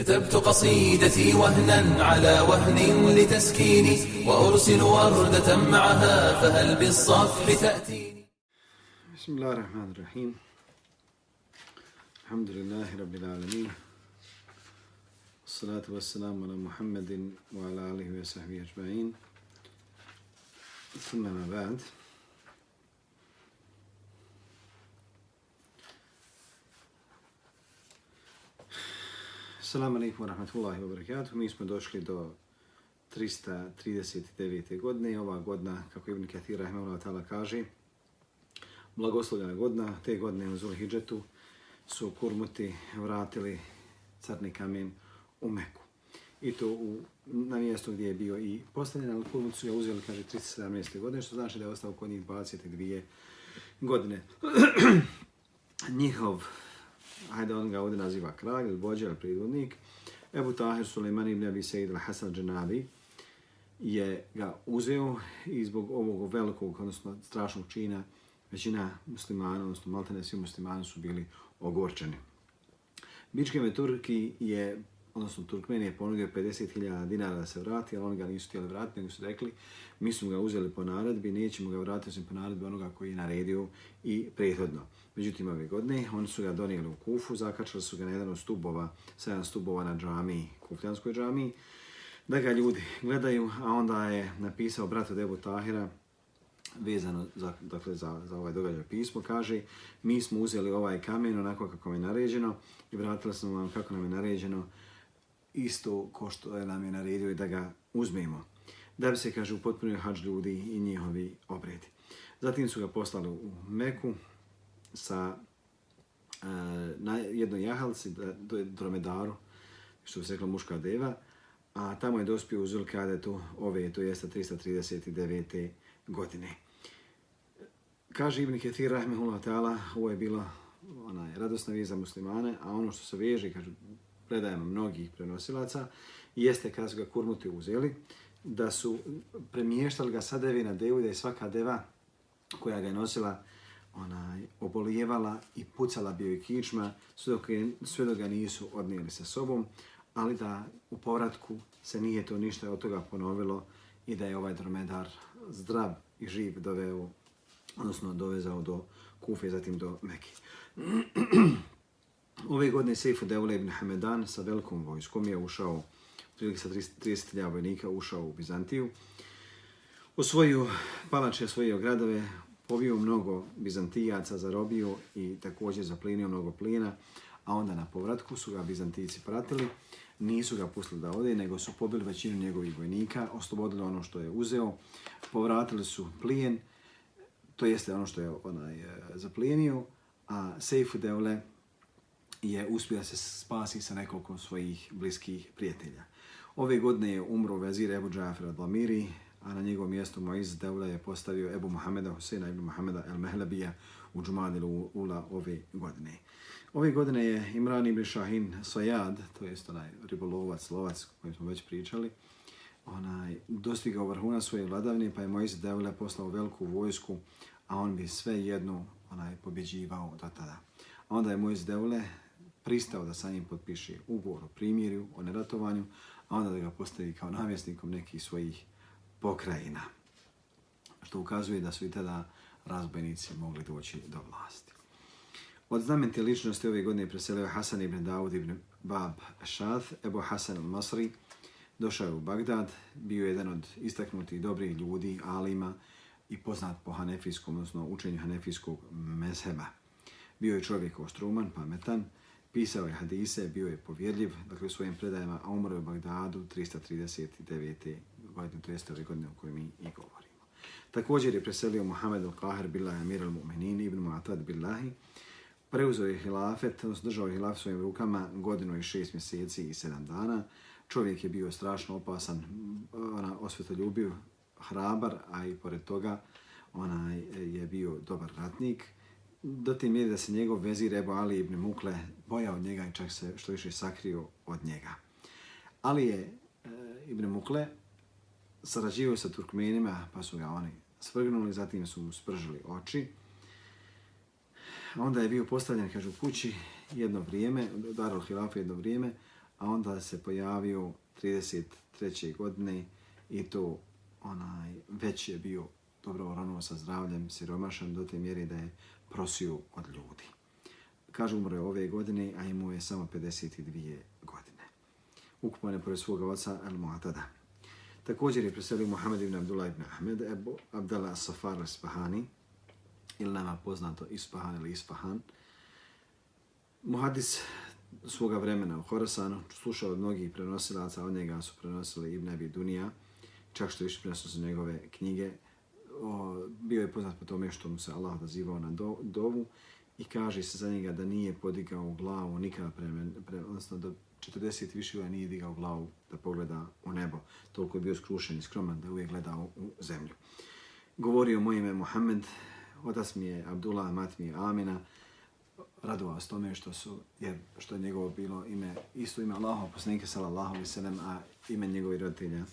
كتبت قصيدتي وهنا على وهن لتسكيني وأرسل وردة معها فهل بالصفح تأتيني؟ بسم الله الرحمن الرحيم. الحمد لله رب العالمين. الصلاة والسلام على محمد وعلى آله وصحبه أجمعين. ثم ما بعد. Assalamu alaikum wa rahmatullahi wa barakatuh. Mi smo došli do 339. godine. Ova godina, kako Ibn Kathir rahimahullah ta'ala kaže, blagoslovljena godina, te godine u Zulhidžetu su kurmuti vratili crni kamen u Meku. I to u, na mjestu gdje je bio i postavljen, ali kurmut su ga uzeli, kaže, 317. godine, što znači da je ostao kod njih 22 godine. Njihov hajde on ga ovdje naziva kralj ili vođa ili pridvodnik, Ebu Tahir Suleiman ibn Abi Sejid al-Hasan Džanabi je ga uzeo i zbog ovog velikog, odnosno strašnog čina, većina muslimana, odnosno maltene svi muslimani su bili ogorčeni. Bičke Turki je, odnosno Turkmen je ponudio 50.000 dinara da se vrati, ali oni ga nisu htjeli vratiti, nego su rekli, mi smo ga uzeli po naredbi, nećemo ga vratiti osim po naredbi onoga koji je naredio i prethodno. Međutim, ove godine oni su ga donijeli u Kufu, zakačali su ga na jedan od stubova, sedam stubova na džami, kufljanskoj džami, da ga ljudi gledaju, a onda je napisao brat od Ebu Tahira, vezano za, dakle, za, za ovaj događaj pismo, kaže mi smo uzeli ovaj kamen onako kako je naređeno i vratili smo vam kako nam je naređeno isto ko što je nam je naredio i da ga uzmemo. Da bi se, kaže, upotpunio hađ ljudi i njihovi obredi. Zatim su ga poslali u Meku, sa uh, na jednoj jahalci, dromedaru, što se rekla muška deva, a tamo je dospio u Zulkadetu ove, to jeste 339. godine. Kaže Ibn Ketir, rahmehullah ta'ala, ovo je bila ona, radosna vijest za muslimane, a ono što se veže, kaže, predajama mnogih prenosilaca, jeste kada su ga kurmuti uzeli, da su premještali ga sa devi na devu, da je svaka deva koja ga je nosila onaj, obolijevala i pucala bio i kičma, sve dok, je, sve dok ga nisu odnijeli sa sobom, ali da u povratku se nije to ništa od toga ponovilo i da je ovaj dromedar zdrav i živ doveo, odnosno dovezao do Kufe, zatim do Mekke. Ove godine Seifu Deule ibn Hamedan sa velikom vojskom je ušao, prilike sa 30.000 vojnika, ušao u Bizantiju. Osvojio palače, osvojio gradove, povio mnogo Bizantijaca, zarobio i također zaplinio mnogo plina, a onda na povratku su ga Bizantijci pratili, nisu ga pustili da ode, nego su pobili većinu njegovih vojnika, oslobodili ono što je uzeo, povratili su plijen, to jeste ono što je onaj e, zaplijenio, a Seifu Devle je uspio se spasi sa nekoliko svojih bliskih prijatelja. Ove godine je umro vezir Ebu Džafir Adlamiri, a na njegovom mjestu Moiz Devla je postavio Ebu Muhameda Husena ibn Muhameda el Mehlebija u Džumadilu Ula ove godine. Ove godine je Imran ibn Shahin Sajad, to je onaj ribolovac, lovac kojem smo već pričali, onaj, dostigao vrhuna svoje vladavne, pa je Moiz Devla poslao veliku vojsku, a on bi sve jednu onaj, pobjeđivao do tada. A onda je Moiz Devle pristao da sa njim potpiše ugovor o primjerju, o neratovanju, a onda da ga postavi kao namjesnikom nekih svojih pokrajina. Što ukazuje da su i tada razbojnici mogli doći do vlasti. Od znamenite ličnosti ove godine preselio Hasan ibn Dawud ibn Bab Šath, Ebu Hasan al-Masri, došao je u Bagdad, bio je jedan od istaknutih dobrih ljudi, alima i poznat po hanefijskom, odnosno učenju hanefijskog mezheba. Bio je čovjek ostruman, pametan, pisao je hadise, bio je povjedljiv, dakle u svojim predajama, a umro je u Bagdadu 339 godine, to jeste ove godine o kojoj mi i govorimo. Također je preselio Muhammed al-Qahir billahi amir al-mu'minin ibn Mu'atad billahi, preuzeo je hilafet, odnosno držao je hilafet svojim rukama godinu i šest mjeseci i sedam dana. Čovjek je bio strašno opasan, ona osvetoljubiv, hrabar, a i pored toga ona je bio dobar ratnik. Do te mjeri da se njegov vezir Ebu Ali ibn Mukle bojao od njega i čak se što više sakrio od njega. Ali je e, Ibn Mukle sarađivao sa Turkmenima, pa su ga oni svrgnuli, zatim su mu spržili oči. Onda je bio postavljen, kažu, kući jedno vrijeme, Darul Hilafa jedno vrijeme, a onda se pojavio 33. godine i to onaj već je bio dobro oranuo sa zdravljem, siromašan do te mjere da je prosio od ljudi. Kažu umro je ove godine, a imao je samo 52 godine. Ukupan je pored svoga oca El Muatada. Također je preselio Muhammed ibn Abdullah ibn Ahmed, Ebu Abdallah Safar Isfahani, ili nama poznato Ispahan ili Ispahan. Muhadis svoga vremena u Horasanu, slušao od mnogih prenosilaca, od njega su prenosili Ibn Abi Dunija, čak što više prenosili su njegove knjige. O, bio je poznat po tome što mu se Allah odazivao na do, dovu i kaže se za njega da nije podigao glavu nikada prema, pre, odnosno do 40 više godina nije digao glavu da pogleda u nebo. Toliko je bio skrušen i skroman da uvijek gledao u zemlju. Govorio moj ime Muhammed, otac mi je Abdullah, mat mi je Amina, radovao s tome što su, jer što je njegovo bilo ime, isto ime Allahov poslanika sallallahu alaihi sallam, a ime njegovi roditelja,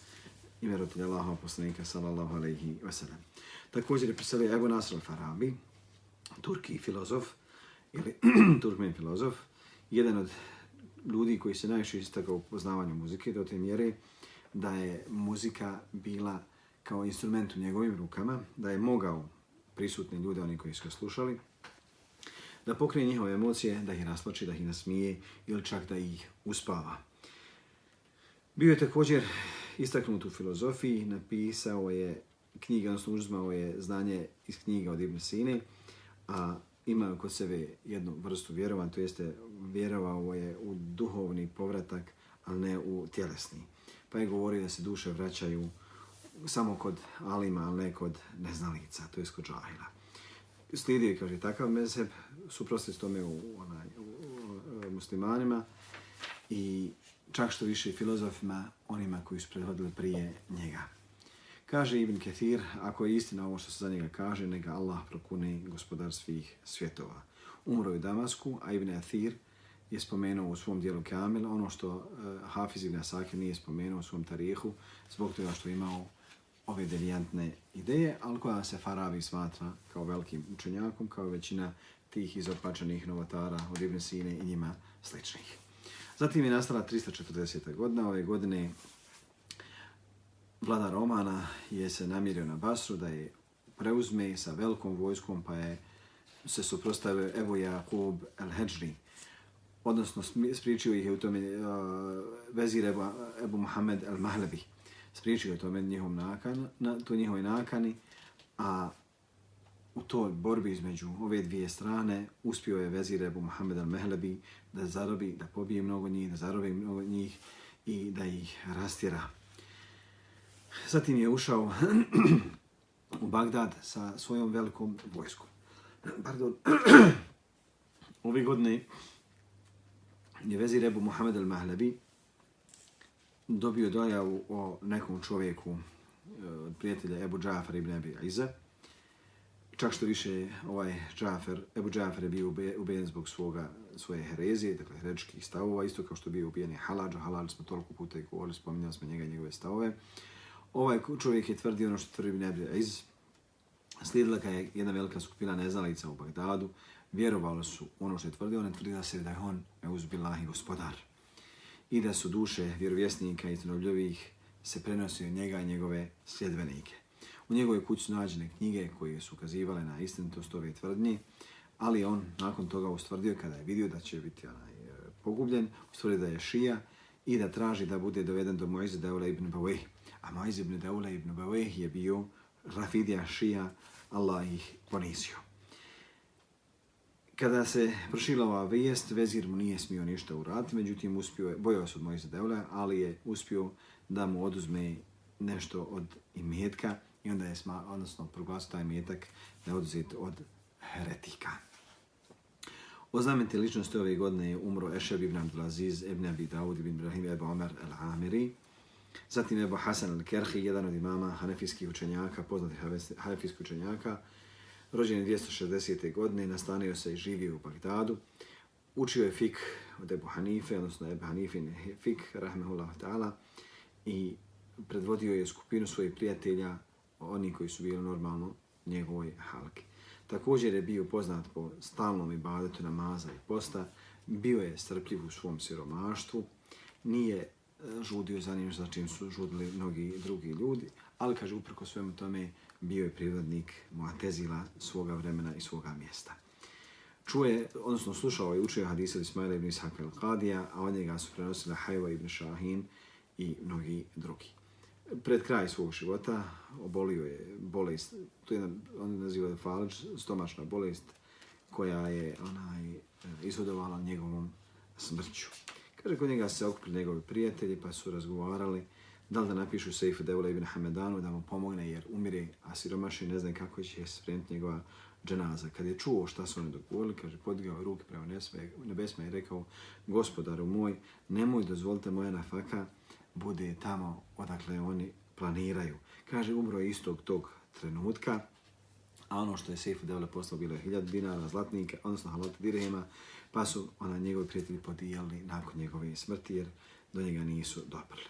ime roditelja Allahov poslanika sallallahu alaihi wasallam. Također je preselio Ebu Nasr al-Farabi, turki filozof, ili turkmen filozof, jedan od ljudi koji se najviše istakao u poznavanju muzike do te mjere da je muzika bila kao instrument u njegovim rukama, da je mogao prisutni ljude, oni koji su ga slušali, da pokrije njihove emocije, da ih rasplači, da ih nasmije ili čak da ih uspava. Bio je također istaknut u filozofiji, napisao je knjige, odnosno uzmao je znanje iz knjiga od Ibn Sine, a imaju kod sebe jednu vrstu vjerovanja, to jeste vjerovao je u duhovni povratak, ali ne u tjelesni. Pa je govorio da se duše vraćaju samo kod alima, ali ne kod neznalica, to jest kod džahila. Slijedio je, kaže, takav mezheb, suprosti s tome u, onaj, u, u, u muslimanima i čak što više filozofima, onima koji su predvodili prije njega. Kaže Ibn Kathir, ako je istina ovo što se za njega kaže, neka Allah prokune gospodar svih svjetova. Umro je u Damasku, a Ibn Athir je spomenuo u svom dijelu Kamil ono što uh, Hafiz Ibn Asakir nije spomenuo u svom tarihu, zbog toga što je imao ove devijantne ideje, ali koja se Farabi smatra kao velikim učenjakom, kao većina tih izopačenih novotara od Ibn Sine i njima sličnih. Zatim je nastala 340. godina. Ove godine vlada Romana je se namirio na Basru da je preuzme sa velikom vojskom, pa je se suprostavio Evo Jakub el-Hedžri, odnosno spriječio ih je u tome uh, vezir Ebu, Ebu Muhammed el-Mahlebi. Spriječio je tome njihov nakan, na, to njihove nakani, a u toj borbi između ove dvije strane uspio je vezir Ebu Muhammed al-Mahlebi da zarobi, da pobije mnogo njih, da zarobi mnogo njih i da ih rastjera. Zatim je ušao u Bagdad sa svojom velikom vojskom. Pardon. Ove godine je vezir Ebu Muhammed al-Mahlabi dobio dojavu o nekom čovjeku e, od prijatelja Ebu Džafar ibn Abi Iza. Čak što više ovaj Džafer, Ebu Džafer je bio ubijen zbog svoga, svoje herezije, dakle herečkih stavova, isto kao što bio ubijen je Haladža. Haladža smo toliko puta i govorili, spominjali smo njega i njegove stavove. Ovaj čovjek je tvrdio ono što tvrdi ibn Abi Iz. Slijedila ga je jedna velika skupina nezalica u Bagdadu, vjerovali su ono što je tvrdio, ona je se da je on euzbilahi gospodar. I da su duše vjerovjesnika i znovljivih se prenosio njega i njegove sljedbenike. U njegovoj kući su nađene knjige koje su ukazivale na istinitost ove tvrdnje, ali on nakon toga ustvrdio kada je vidio da će biti onaj, e, pogubljen, ustvrdio da je šija i da traži da bude doveden do Mojze Deula ibn Bawih A Mojze ibn Deula ibn Baweh je bio Rafidija šija, Allah ih ponizio. Kada se prošila ova vijest, vezir mu nije smio ništa uraditi, međutim uspio je, bojao se od Mojza Deula, ali je uspio da mu oduzme nešto od imetka i onda je sma, odnosno proglasio taj imetak da je oduzet od heretika. O znamenite ličnosti ove godine je umro Ešeb ibn Abdulaziz ibn Abi Daud ibn Ibrahim ibn Omer al-Amiri, zatim Ebu Hasan al-Kerhi, jedan od imama hanefijskih učenjaka, poznatih hanefijskih učenjaka, rođen je 260. godine, nastanio se i živio u Bagdadu. Učio je fik od Ebu Hanife, odnosno Ebu Hanifin fik, rahmehullah ta'ala, i predvodio je skupinu svojih prijatelja, oni koji su bili normalno njegovoj halki. Također je bio poznat po stalnom ibadetu namaza i posta, bio je strpljiv u svom siromaštvu, nije žudio za njim za čim su žudili mnogi drugi ljudi, ali kaže uprko svemu tome bio je privrednik Muatezila svoga vremena i svoga mjesta. Čuje, odnosno slušao i učio hadisa Ismaila ibn Ishaq al-Qadija, a od njega su prenosili Hajva ibn Shahin i mnogi drugi. Pred kraj svog života obolio je bolest, to je jedan, on naziva falč, stomačna bolest, koja je onaj, izhodovala njegovom smrću. Preko njega se okupili njegovi prijatelji pa su razgovarali da li da napišu Seifu Devula ibn Hamedanu da mu pomogne jer umire, a siromaši ne znam kako će spremiti njegova dženaza. Kad je čuo šta su oni dogovorili, kaže, podigao ruke prema nebesma i rekao, gospodaru moj, nemoj dozvolite moja nafaka bude tamo odakle oni planiraju. Kaže, umro je istog tog trenutka, a ono što je Seifu Devula poslao bilo je hiljad dinara zlatnika, odnosno halata dirhema, pa su ona njegovi prijatelji podijeli nakon njegove smrti jer do njega nisu doprli.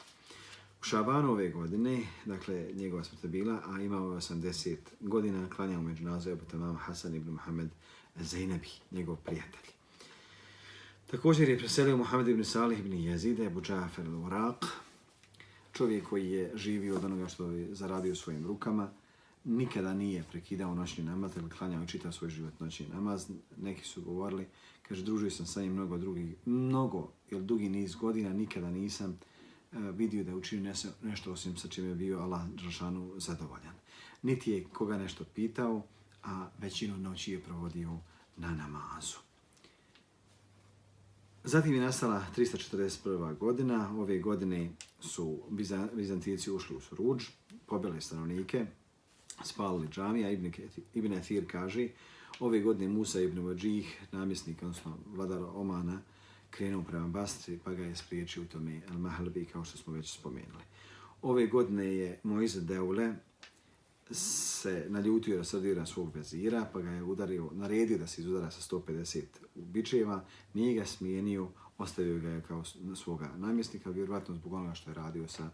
U Šabanu ove godine, dakle, njegova smrt je bila, a imao je 80 godina, klanjao među nazve Ebu Tamam Hasan ibn Muhammed Zainabi, njegov prijatelj. Također je preselio Muhammed ibn Salih ibn Jezide, Ebu Džafer al-Uraq, čovjek koji je živio od onoga što je zaradio svojim rukama, nikada nije prekidao noćni namaz ili klanjao i čitao svoj život noćni namaz. Neki su govorili, kaže, družio sam sa njim mnogo drugih, mnogo jer dugi niz godina, nikada nisam e, vidio da je učinio nešto osim sa čime je bio Allah Đelšanu zadovoljan. Niti je koga nešto pitao, a većinu noći je provodio na namazu. Zatim je nastala 341. godina. Ove godine su Bizantijici ušli u Suruđ, pobili stanovnike, spalili džamija. Ibn, Ibn Athir kaže, ove godine Musa ibn Vajih, namjesnik, odnosno vladar Omana, krenuo prema Bastri, pa ga je spriječio u tome Al-Mahalbi, kao što smo već spomenuli. Ove godine je Moize Deule se naljutio da sadira svog vezira, pa ga je udario, naredio da se izudara sa 150 bičeva, nije ga smijenio, ostavio ga je kao svoga namjesnika, vjerovatno zbog onoga što je radio sa,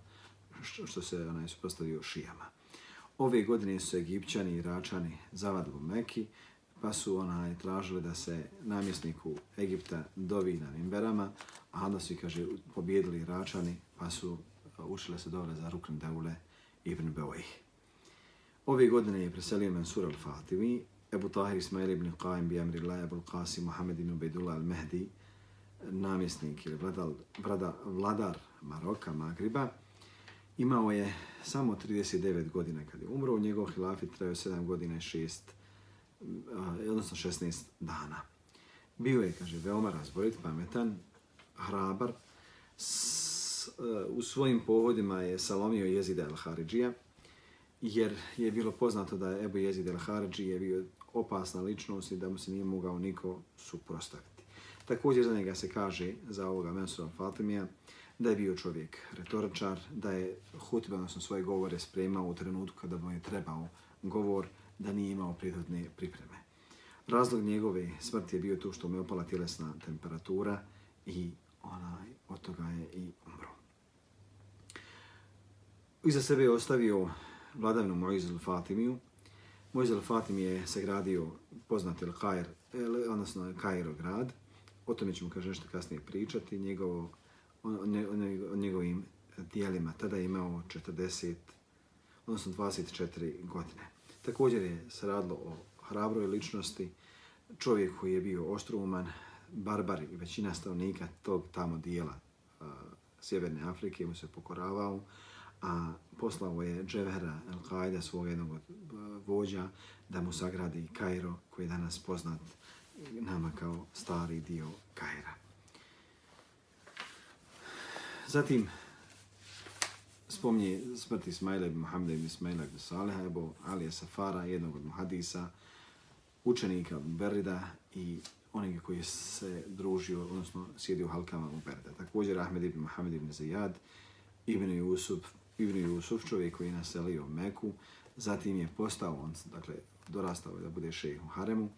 što se onaj, suprostavio šijama. Ove godine su Egipćani i Iračani zavadili u Meki, pa su onaj, tražili da se namjesniku Egipta dovi na Mimberama, a onda su, kaže, pobjedili Iračani, pa su e, učile se dobre za Rukn Deule ibn Beoih. Ove godine je preselio Mansur al-Fatimi, Ebu Tahir Ismail ibn Qaim bi Amri Allah, Ebu Qasim Muhammed ibn Ubejdullah al-Mehdi, namjesnik ili vladar, vlada, vladar Maroka, Magriba, Imao je samo 39 godina kad je umro, njegov hilafit trajao 7 godina i 6, Eh, odnosno 16 dana. Bio je, kaže, veoma razborit, pametan, hrabar. S, eh, u svojim povodima je salomio jezida al-Haridžija, jer je bilo poznato da je Ebu Jezid al-Haridži je bio opasna ličnost i da mu se nije mogao niko suprostaviti. Također za njega se kaže, za ovoga Mensura Fatimija, da je bio čovjek retoričar, da je hutbe, odnosno svoje govore spremao u trenutku kada mu je trebao govor, da nije imao prirodne pripreme. Razlog njegove smrti je bio to što mu je opala tjelesna temperatura i onaj, od toga je i umro. Iza sebe je ostavio vladavnu Moiz Fatimiju. Moiz al-Fatim je sagradio poznati el Kair, odnosno Kairo grad. O tome ćemo kaže nešto kasnije pričati. Njegovo o, ne, o njegovim dijelima. Tada je imao 40, odnosno 24 godine. Također je se radilo o hrabroj ličnosti, čovjek koji je bio ostruman, barbar i većina stavnika tog tamo dijela uh, Sjeverne Afrike mu se pokoravao, a poslao je Dževera El-Qaida, svog jednog od vođa, da mu sagradi Kairo, koji je danas poznat nama kao stari dio Kaira. Zatim spomni smrti Ismaila ibn Muhammeda ibn Ismaila ibn Saliha, Ebu Alija Safara, jednog od muhadisa, učenika Berida i onoga koji se družio, odnosno sjedio u halkama u Berida. Također Ahmed ibn Muhammed ibn Zajad, ibn Jusuf, ibn Jusuf, čovjek koji je naselio Meku, zatim je postao, on dakle, dorastao da bude šejh u Haremu,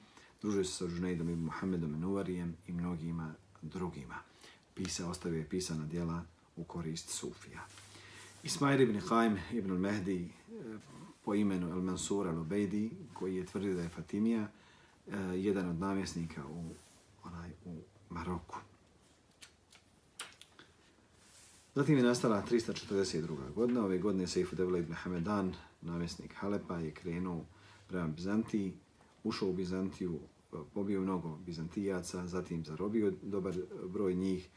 družio se sa Žunejdom ibn Muhammedom Nuvarijem i mnogima drugima. Pisa, ostavio je pisana djela u korist Sufija. Ismail ibn Haim ibn al-Mehdi eh, po imenu al-Mansur al-Ubejdi, koji je tvrdio da je Fatimija, eh, jedan od namjesnika u, onaj, u Maroku. Zatim je nastala 342. godina. Ove godine Seifu Devla ibn Hamedan, namjesnik Halepa, je krenuo prema Bizantiji, ušao u Bizantiju, pobio mnogo Bizantijaca, zatim zarobio dobar broj njih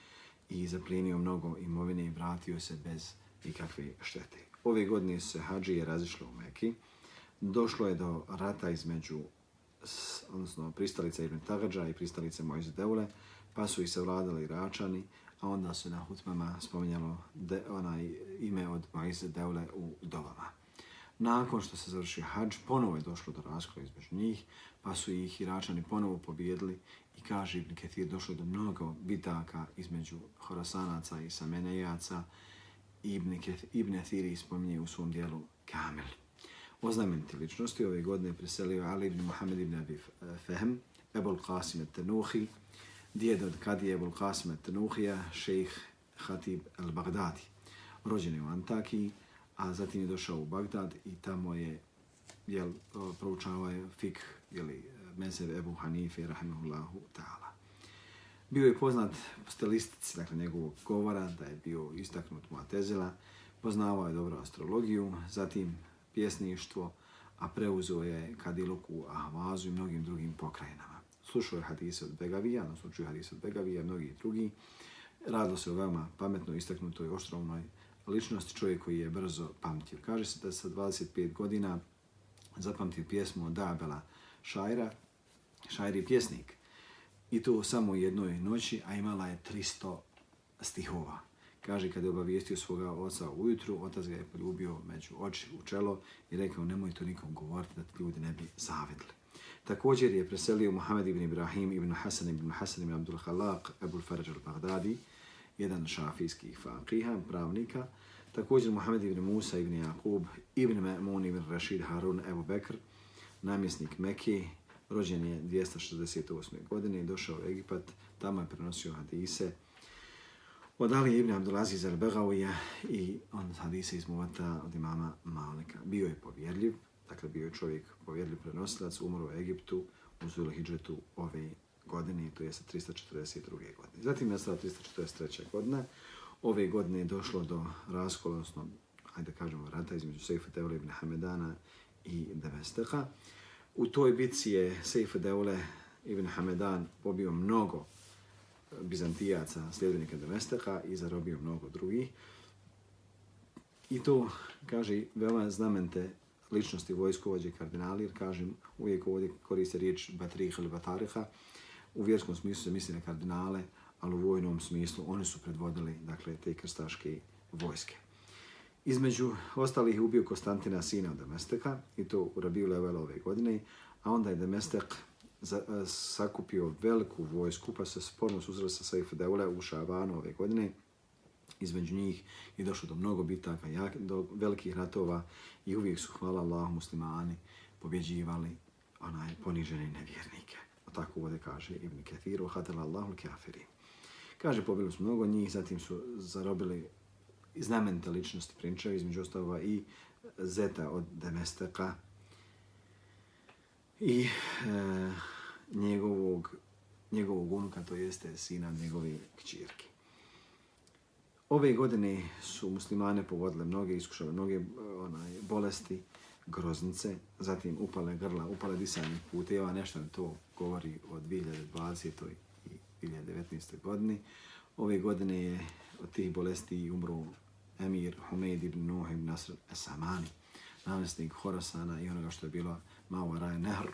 i zaplijenio mnogo imovine i vratio se bez i kakve štete. Ove godine se hađije razišlo u Meki. Došlo je do rata između odnosno pristalice Ibn Tagadža i pristalice Mojze Deule, pa su ih savladali Iračani, a onda se na hutmama spominjalo de, onaj ime od Mojze Deule u Dovama. Nakon što se završio hađ, ponovo je došlo do raskola između njih, pa su ih Iračani ponovo pobjedili i kaže Ibn Ketir, došlo do mnogo bitaka između Horasanaca i Samenejaca. Ibn, Ibn Athiri spominje u svom dijelu Kamil. Oznameniti ličnosti ove godine preselio Ali ibn Muhammed ibn Abi Fehm, Ebol Qasim al-Tanuhi, djed od Kadije Ebol Qasim al-Tanuhija, šejh Hatib al-Baghdadi. Rođen je u Antakiji, a zatim je došao u Bagdad i tamo je jel, proučavao je fik ili mezeb Ebu Hanife, rahimahullahu ta'ala. Bio je poznat po stilistici, dakle, njegovog govora, da je bio istaknut Muatezila, poznavao je dobro astrologiju, zatim pjesništvo, a preuzeo je Kadiluku, Ahvazu i mnogim drugim pokrajinama. Slušao je hadise od Begavija, no slučaju hadise od Begavija i mnogi drugi. Radilo se o veoma pametno istaknutoj oštrovnoj ličnosti, čovjek koji je brzo pamtio. Kaže se da sa 25 godina zapamtio pjesmu od Abela Šajra, Šajr je pjesnik, i to samo u jednoj noći, a imala je 300 stihova. Kaže, kada je obavijestio svoga oca ujutru, otac ga je poljubio među oči u čelo i rekao, nemoj to nikom govoriti da ti ljudi ne bi zavedli. Također je preselio Muhammed ibn Ibrahim ibn Hasan ibn Hasan ibn Abdul Halak, Ebul Faraj al-Baghdadi, jedan šafijskih faqiha, pravnika. Također Muhammed ibn Musa ibn Jakub, ibn Ma'mun ibn Rashid Harun Ebu Bekr, namjesnik Mekke, rođen je 268. godine i došao u Egipat, tamo je prenosio hadise, od Ali ibn Abdulaziz al-Begavija i on hadise iz Muvata od imama Malika. Bio je povjerljiv, dakle bio je čovjek povjerljiv prenosilac, umro u Egiptu u Zulu ove godine, to je sa 342. godine. Zatim je nastala 343. godina. Ove godine je došlo do raskola, odnosno, hajde kažemo, rata između Sejfa Tevla ibn Hamedana i Devesteha. U toj bitci je Sejfa Deule ibn Hamedan pobio mnogo Bizantijaca, sljedbenika Demesteha i zarobio mnogo drugih. I to, kaže, veoma znamente ličnosti vojskovođe kardinali, jer kažem, uvijek ovdje koriste riječ Batrih ili Batariha. U vjerskom smislu se misli na kardinale, ali u vojnom smislu oni su predvodili dakle, te krstaške vojske. Između ostalih ubio Konstantina sina od Demesteka i to u Rabiju Levela ove godine, a onda je Demestek za, e, sakupio veliku vojsku, pa se sporno susreli sa Saif Deule u Šabanu ove godine. Između njih je došlo do mnogo bitaka, jak, do velikih ratova i uvijek su, hvala Allah, muslimani pobjeđivali onaj poniženi nevjernike. O tako ovdje kaže Ibn Kathiru, hatala Allahul kafirin. Kaže, pobili su mnogo njih, zatim su zarobili znamenite ličnosti prinčeva, između ostava i Zeta od Demestaka i e, njegovog, njegovog unuka, to jeste sina njegove kćirke. Ove godine su muslimane pogodile mnoge, iskušale mnoge e, onaj, bolesti, groznice, zatim upale grla, upale disanje puteva, nešto to govori o 2020. i 2019. godini. Ove godine je od tih bolesti umro emir Humeid ibn Nuh ibn Nasr Esamani, namestnik Horasana i onoga što je bilo Mao Nehr,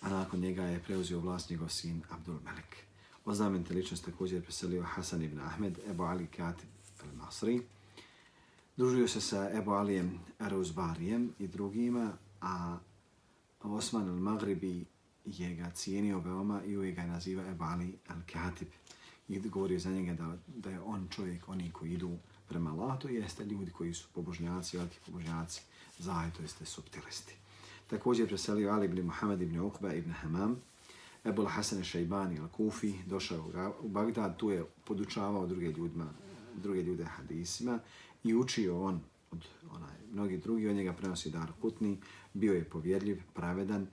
a nakon njega je preuzio vlast njegov sin Abdul Malik. O znamenite ličnost također je preselio Hasan ibn Ahmed, Ebu Ali Katib al-Masri. Družio se sa Ebu Alijem Aruzbarijem i drugima, a Osman al-Maghribi je ga cijenio veoma i uvijek ga naziva Ebu Ali al-Katib. I govorio za njega da, da je on čovjek, oni koji idu prema Allah, to jeste ljudi koji su pobožnjaci, veliki pobožnjaci, zajedno jeste subtilisti. Također preselio Ali ibn Muhammed ibn Uqba ibn Hamam, Ebul Hasan Šajbani al-Kufi, došao u Bagdad, tu je podučavao druge, ljudima, druge ljude hadisima i učio on od onaj, mnogi drugi, od njega prenosi dar Kutni, bio je povjerljiv, pravedan,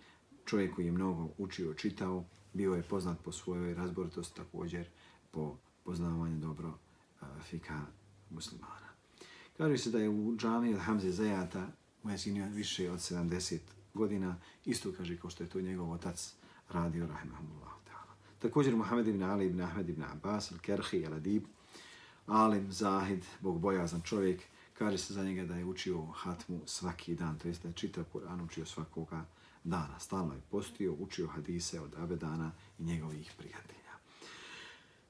čovjek koji je mnogo učio, čitao, bio je poznat po svojoj razboritosti, također po poznavanju dobro uh, fika muslimana. Kaže se da je u džami od Hamze Zajata u više od 70 godina, isto kaže kao što je to njegov otac radio, rahimahumullahu ta'ala. Također Muhammed ibn Ali ibn Ahmed ibn Abbas, al-Kerhi, al-Adib, Alim, Zahid, bogobojazan čovjek, kaže se za njega da je učio hatmu svaki dan, to jest da je čitav Kur'an učio svakoga dana. Stalno je postio, učio hadise od Abedana i njegovih prijatelja.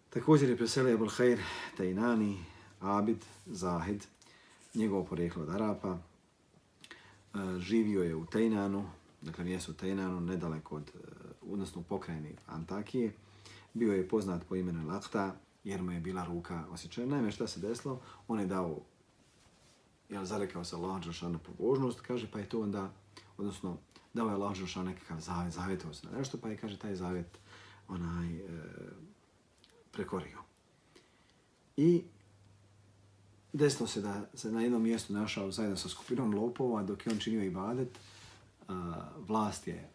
Također je preselio Abul Khair Tajnani, Abid, Zahid, njegovo poreklo od Arapa. E, živio je u Tejnanu, dakle mjesto u Tejnanu, nedaleko od, e, odnosno u pokrajini Antakije. Bio je poznat po imenu Lakta, jer mu je bila ruka osjećena. Naime, šta se desilo? On je dao, jel, zarekao se Allah Đelšanu pobožnost, kaže, pa je to onda, odnosno, dao je Allah Đelšanu nekakav zavet, zavetao se na nešto, pa je, kaže, taj zavet onaj, e, prekorio. I desilo se da se na jednom mjestu našao zajedno sa skupinom lopova dok je on činio ibadet. Vlast je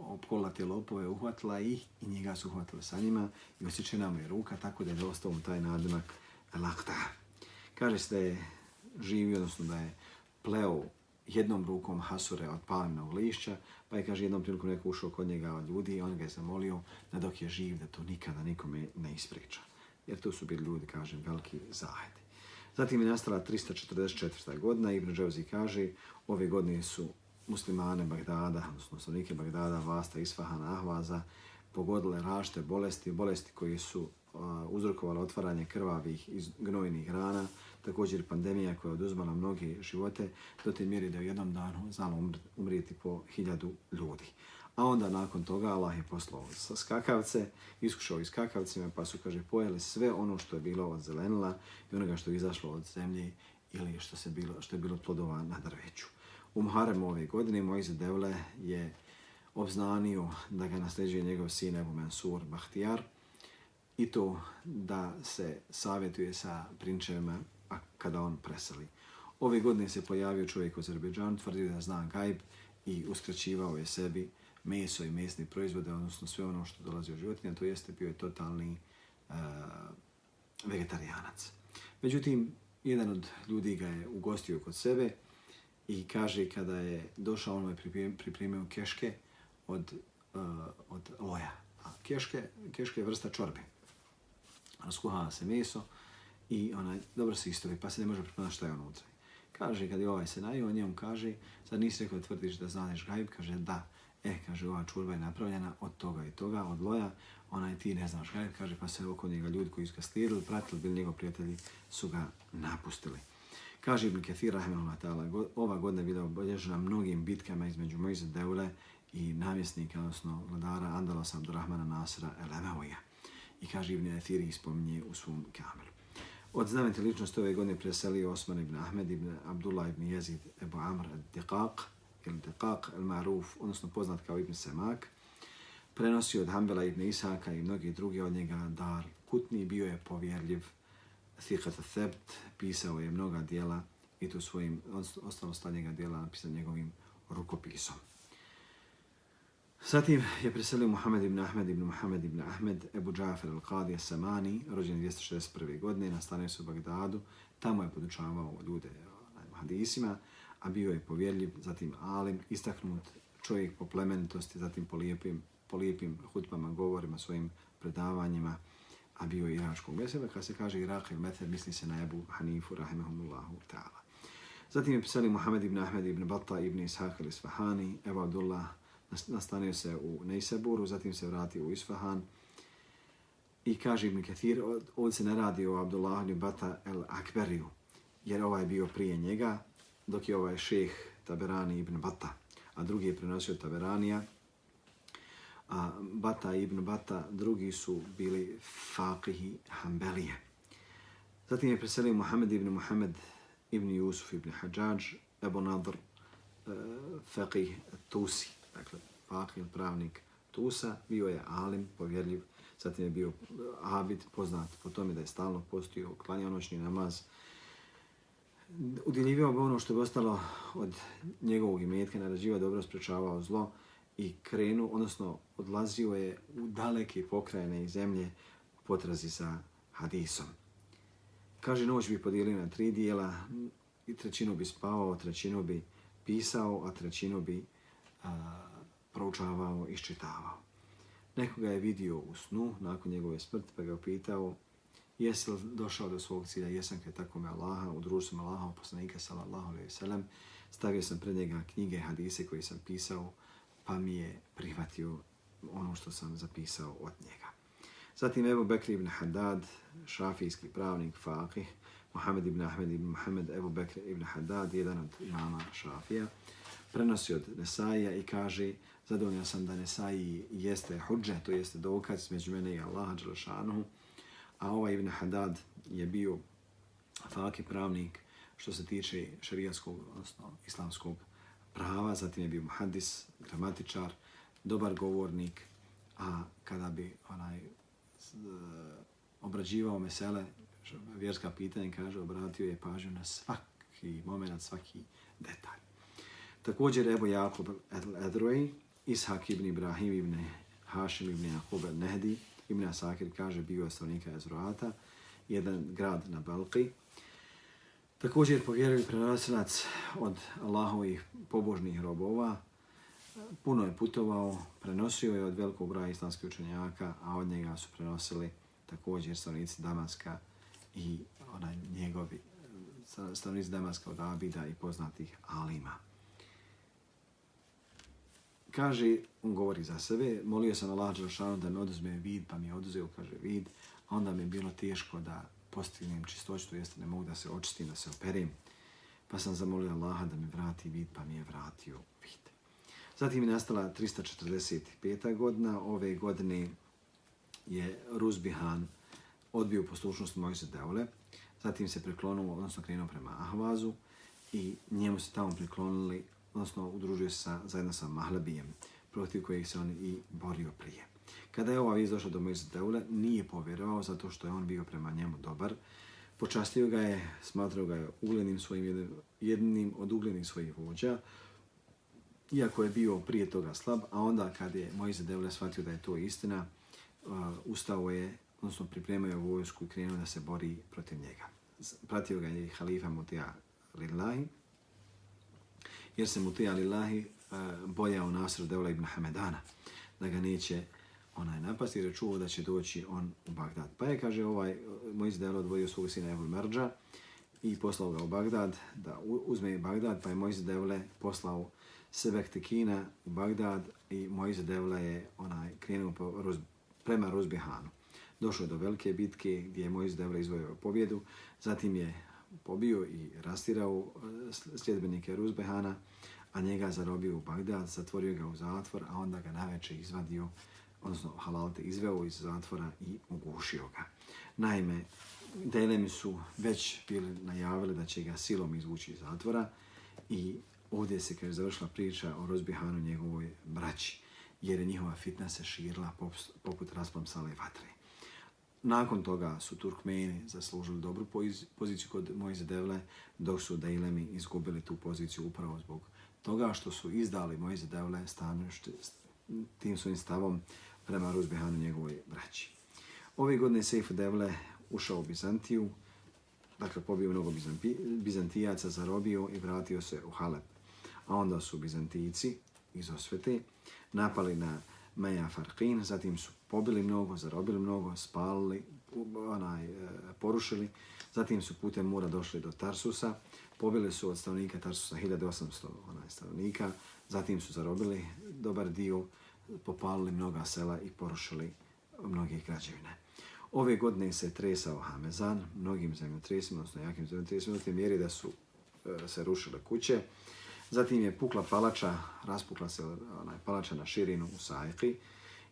opkola te lopove, uhvatila ih i njega su uhvatili sa njima i osjećena mu je ruka tako da je dostao mu taj nadimak lakta. Kaže se da je živio, odnosno da je pleo jednom rukom hasure od palminog lišća, pa je, kaže, jednom prilikom neko ušao kod njega od ljudi i on ga je zamolio da dok je živ, da to nikada nikome ne ispriča. Jer to su bili ljudi, kažem, veliki zahedi. Zatim je nastala 344. godina. Ibn Dževzi kaže, ove godine su muslimane Bagdada, odnosno stanovnike Bagdada, Vasta, Isfahana, Ahvaza, pogodile rašte bolesti, bolesti koje su uh, uzrokovale otvaranje krvavih i gnojnih rana, također pandemija koja je oduzmala mnoge živote, do te mjeri da u jednom danu znalo umrijeti po hiljadu ljudi. A onda nakon toga Allah je poslao sa skakavce, iskušao i skakavcima, pa su, kaže, pojeli sve ono što je bilo od zelenila i onoga što je izašlo od zemlje ili što, se bilo, što je bilo plodova na drveću. U Muharemu ove godine Mojze Devle je obznanio da ga nasljeđuje njegov sin Ebu Mansur Bahtijar i to da se savjetuje sa prinčevima a kada on preseli. Ove godine se pojavio čovjek u Azerbejdžanu, tvrdio da zna gajb i uskraćivao je sebi meso i mesne proizvode, odnosno sve ono što dolazi od životinja, to jeste bio je totalni e, uh, vegetarijanac. Međutim, jedan od ljudi ga je ugostio kod sebe i kaže kada je došao, on je pripremio keške od, uh, od loja. A keške, keške je vrsta čorbe. Raskuhava se meso, i ona dobro se istovi, pa se ne može prepoznati šta je unutra. Kaže, kad je ovaj se najio, on njemu kaže, sad nisi rekao da tvrdiš da znaš gajb, kaže, da, e, kaže, ova čurba je napravljena od toga i toga, od loja, onaj ti ne znaš kaj, kaže, pa se oko njega ljudi koji su ga stirili, pratili, bili njegov prijatelji, su ga napustili. Kaže Ibn Kathir, rahimahullah ta'ala, ova godina je bila obilježena mnogim bitkama između Mojze Deule i namjesnika, odnosno vladara Andalasa Abdurrahmana Nasra El-Emavija. I kaže Ibn Kathir, ispominje u svom kameru. Od znamenite ličnosti ove godine preselio Osman ibn Ahmed ibn Abdullah ibn Jezid Ebu Amr al-Diqaq ili al-Maruf, odnosno poznat kao Ibn Semak. Prenosio od Hanbala ibn Isaka i mnogi drugi od njega dar kutni, bio je povjerljiv Thiqat al-Thebt, pisao je mnoga dijela i to svojim, ostalo sta njega dijela napisao njegovim rukopisom. Zatim je preselio Muhammed ibn Ahmed ibn Muhammed ibn Ahmed Ebu Džafer al-Qadi Samani, rođen 261. godine, nastanio se u Bagdadu. Tamo je podučavao ljude hadisima, a bio je povjerljiv, zatim alim, istaknut čovjek po plemenitosti, zatim po lijepim, po lijepim hutbama, govorima, svojim predavanjima, a bio je iračkog mesela. Kad se kaže Irak ili Meter, misli se na Ebu Hanifu, rahimahumullahu ta'ala. Zatim je pisali Muhammed ibn Ahmed ibn Batta ibn Ishaq al-Isfahani, Ebu Abdullah nastanio se u Neiseburu, zatim se vratio u Isfahan i kaže Ibn Kathir, ovdje se ne radi o Abdullah ibn Bata el Akberiju, jer ovaj je bio prije njega, dok je ovaj šeh Taberani ibn Bata, a drugi je prenosio Taberanija, a Bata ibn Bata, drugi su bili Faqihi Hanbelije. Zatim je preselio Muhammed ibn Muhammed ibn Yusuf ibn Hajjaj, Ebu Nadr, uh, Faqih Tusi dakle, faqih pravnik Tusa, bio je alim, povjerljiv, zatim je bio e, abid, poznat po tome da je stalno postio, klanjao noćni namaz, udjeljivao bi ono što je ostalo od njegovog imetka, narađiva dobro sprečavao zlo i krenu, odnosno odlazio je u daleke pokrajene i zemlje u potrazi sa hadisom. Kaže, noć bi podijelio na tri dijela i trećinu bi spavao, trećinu bi pisao, a trećinu bi a, proučavao i iščitavao. Nekoga je vidio u snu nakon njegove smrti pa ga je pitao jesi li došao do svog cilja, jesam kaj tako me Allaha, u društvu Allaha, poslanika sallallahu alaihi sallam, stavio sam pred njega knjige, hadise koje sam pisao, pa mi je prihvatio ono što sam zapisao od njega. Zatim Ebu Bekri ibn Haddad, šafijski pravnik, faqih, Mohamed ibn Ahmed ibn Mohamed Ebu Bekri ibn Haddad, jedan od imama šafija, prenosi od Nesaija i kaže zadovoljan sam da Nesaji jeste huđe, to jeste dokaz među mene i Allaha Đelešanuhu, a ovaj Ibn Haddad je bio faki pravnik što se tiče šarijatskog, odnosno islamskog prava, zatim je bio muhadis, gramatičar, dobar govornik, a kada bi onaj e, obrađivao mesele, vjerska pitanja, kaže, obratio je pažnju na svaki moment, svaki detalj. Također evo Jakub Edroj, Ishak ibn Ibrahim ibn Hašim ibn Jakub Nehdi, ibn Asakir kaže, bio je stanovnika Ezroata, jedan grad na Balki. Također povjerili prenosilac od Allahovih pobožnih robova, puno je putovao, prenosio je od velikog broja islamskih učenjaka, a od njega su prenosili također stanovnici Damaska i onaj njegovi stanovnici Damaska od Abida i poznatih Alima. Kaže, on govori za sebe, molio sam Allah Đelšanu da mi oduzme vid, pa mi je oduzeo, kaže, vid, a onda mi je bilo teško da postignem čistoću, to jeste ne mogu da se očistim, da se operim, pa sam zamolio Allaha da mi vrati vid, pa mi je vratio vid. Zatim je nastala 345. godina. Ove godine je Ruzbihan odbio poslušnost Mojse Deule. Zatim se preklonuo, odnosno krenuo prema Ahvazu i njemu se tamo preklonili, odnosno udružio se sa, zajedno sa Mahlebijem, protiv kojeg se on i borio prije. Kada je ova vijest došla do Mojse Deule, nije povjerovao zato što je on bio prema njemu dobar. Počastio ga je, smatrao ga je uglednim svojim, jednim od uglednih svojih vođa, iako je bio prije toga slab, a onda kad je Mojze Devle shvatio da je to istina, uh, ustao je, odnosno pripremio je vojsku i krenuo da se bori protiv njega. Pratio ga je i halifa Mutija Lillahi, jer se mu Lillahi alilahi e, bojao Nasr Devla ibn Hamedana, da ga neće onaj napasti, jer je čuo da će doći on u Bagdad. Pa je, kaže, ovaj Mojze Devle odvojio svog sina Ebu Merđa i poslao ga u Bagdad, da uzme Bagdad, pa je Mojze Devle poslao Sebektekina u Bagdad i Mojze Devla je onaj krenuo po Ruz, prema Ruzbihanu. Došao do velike bitke gdje je Mojze Devle izvojio pobjedu, zatim je pobio i rastirao e, sljedbenike Ruzbehana, a njega zarobio u Bagdad, zatvorio ga u zatvor, a onda ga naveče izvadio, odnosno halalte izveo iz zatvora i ugušio ga. Naime, Delemi su već bili najavili da će ga silom izvući iz zatvora i ovdje se kaže završila priča o rozbihanu njegovoj braći, jer je njihova fitna se širila poput rasplamsale vatre. Nakon toga su Turkmeni zaslužili dobru poziciju kod Mojze Devle, dok su Dejlemi izgubili tu poziciju upravo zbog toga što su izdali Mojze Devle stanušte, tim svojim stavom prema Ruzbehanu njegovoj braći. Ove godine Sejf Devle ušao u Bizantiju, dakle pobio mnogo Bizantijaca, zarobio i vratio se u Halep a onda su Bizantijci iz osvete napali na Meja Farqin, zatim su pobili mnogo, zarobili mnogo, spalili, onaj, e, porušili, zatim su putem mura došli do Tarsusa, pobili su od stanovnika Tarsusa 1800 onaj, stanovnika, zatim su zarobili dobar dio, popalili mnoga sela i porušili mnoge građevine. Ove godine se tresao Hamezan, mnogim zemljotresima, odnosno jakim zemljotresima, u mjeri da su e, se rušile kuće, Zatim je pukla palača, raspukla se onaj palača na širinu u Sajki